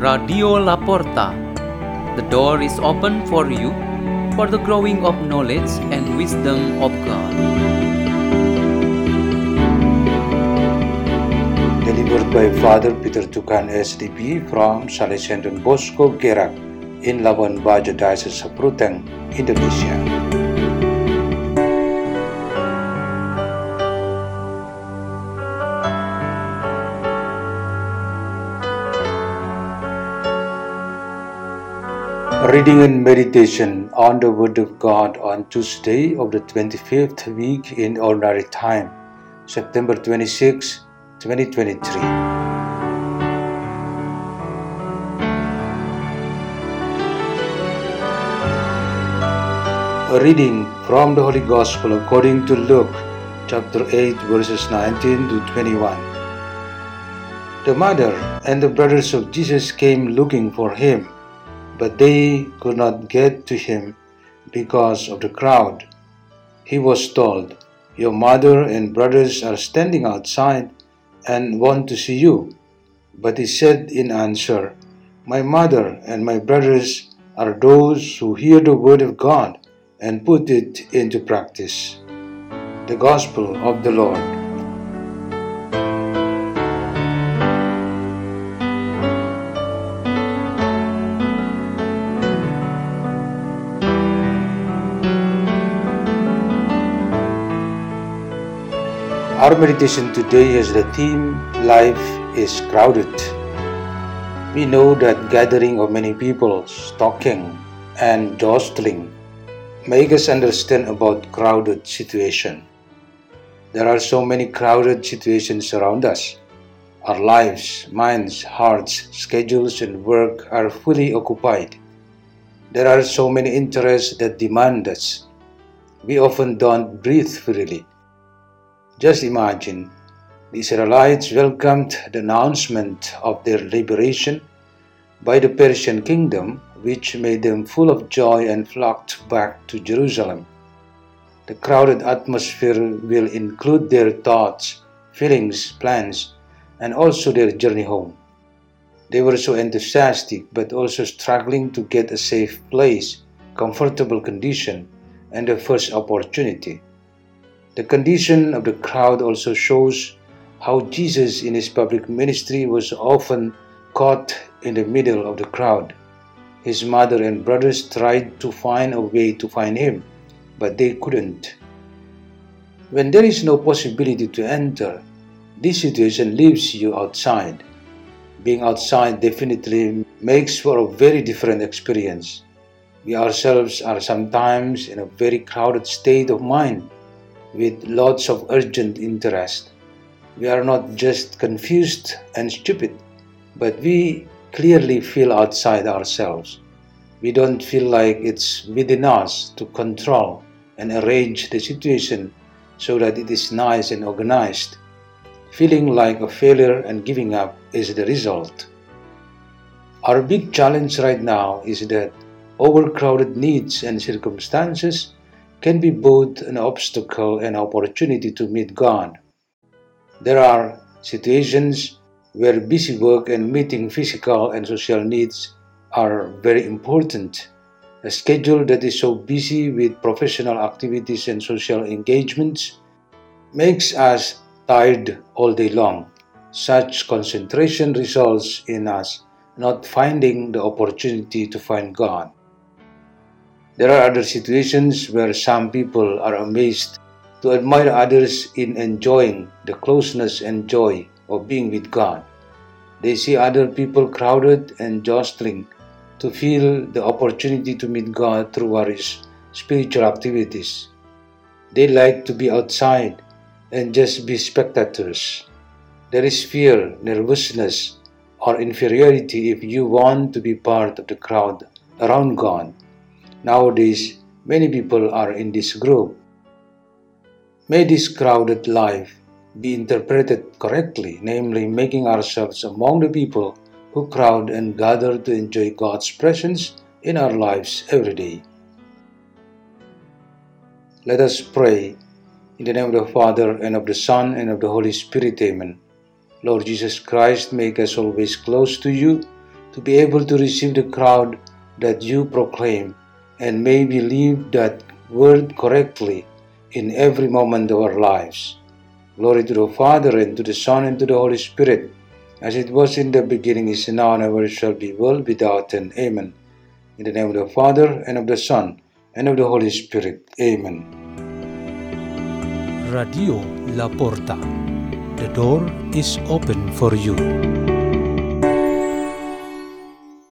Radio La Porta. The door is open for you for the growing of knowledge and wisdom of God. delivered by Father Peter Tukan SDB from Salesian Don Bosco Gerak in Labuan Bajo Diocese of Ruteng, Indonesia. Reading and meditation on the Word of God on Tuesday of the 25th week in Ordinary Time, September 26, 2023. A reading from the Holy Gospel according to Luke chapter 8 verses 19 to 21. The mother and the brothers of Jesus came looking for him, but they could not get to him because of the crowd. He was told, Your mother and brothers are standing outside and want to see you. But he said in answer, My mother and my brothers are those who hear the word of God and put it into practice. The Gospel of the Lord. Our meditation today has the theme Life is Crowded. We know that gathering of many people, talking and jostling make us understand about crowded situation. There are so many crowded situations around us. Our lives, minds, hearts, schedules and work are fully occupied. There are so many interests that demand us. We often don't breathe freely. Just imagine the Israelites welcomed the announcement of their liberation by the Persian kingdom, which made them full of joy and flocked back to Jerusalem. The crowded atmosphere will include their thoughts, feelings, plans, and also their journey home. They were so enthusiastic but also struggling to get a safe place, comfortable condition, and the first opportunity. The condition of the crowd also shows how Jesus in his public ministry was often caught in the middle of the crowd. His mother and brothers tried to find a way to find him, but they couldn't. When there is no possibility to enter, this situation leaves you outside. Being outside definitely makes for a very different experience. We ourselves are sometimes in a very crowded state of mind with lots of urgent interest. We are not just confused and stupid, but we clearly feel outside ourselves. We don't feel like it's within us to control and arrange the situation so that it is nice and organized. Feeling like a failure and giving up is the result. Our big challenge right now is that overcrowded needs and circumstances can be both an obstacle and opportunity to meet God. There are situations where busy work and meeting physical and social needs are very important. A schedule that is so busy with professional activities and social engagements makes us tired all day long. Such concentration results in us not finding the opportunity to find God. There are other situations where some people are amazed to admire others in enjoying the closeness and joy of being with God. They see other people crowded and jostling to feel the opportunity to meet God through various spiritual activities. They like to be outside and just be spectators. There is fear, nervousness, or inferiority if you want to be part of the crowd around God. Nowadays, many people are in this group. May this crowded life be interpreted correctly, namely making ourselves among the people who crowd and gather to enjoy God's presence in our lives every day. Let us pray in the name of the Father, and of the Son, and of the Holy Spirit. Amen. Lord Jesus Christ, make us always close to you to be able to receive the crowd that you proclaim and may believe that word correctly in every moment of our lives. Glory to the Father, and to the Son, and to the Holy Spirit, as it was in the beginning, is now, and ever shall be, world without end. Amen. In the name of the Father, and of the Son, and of the Holy Spirit. Amen. Radio La Porta. The door is open for you.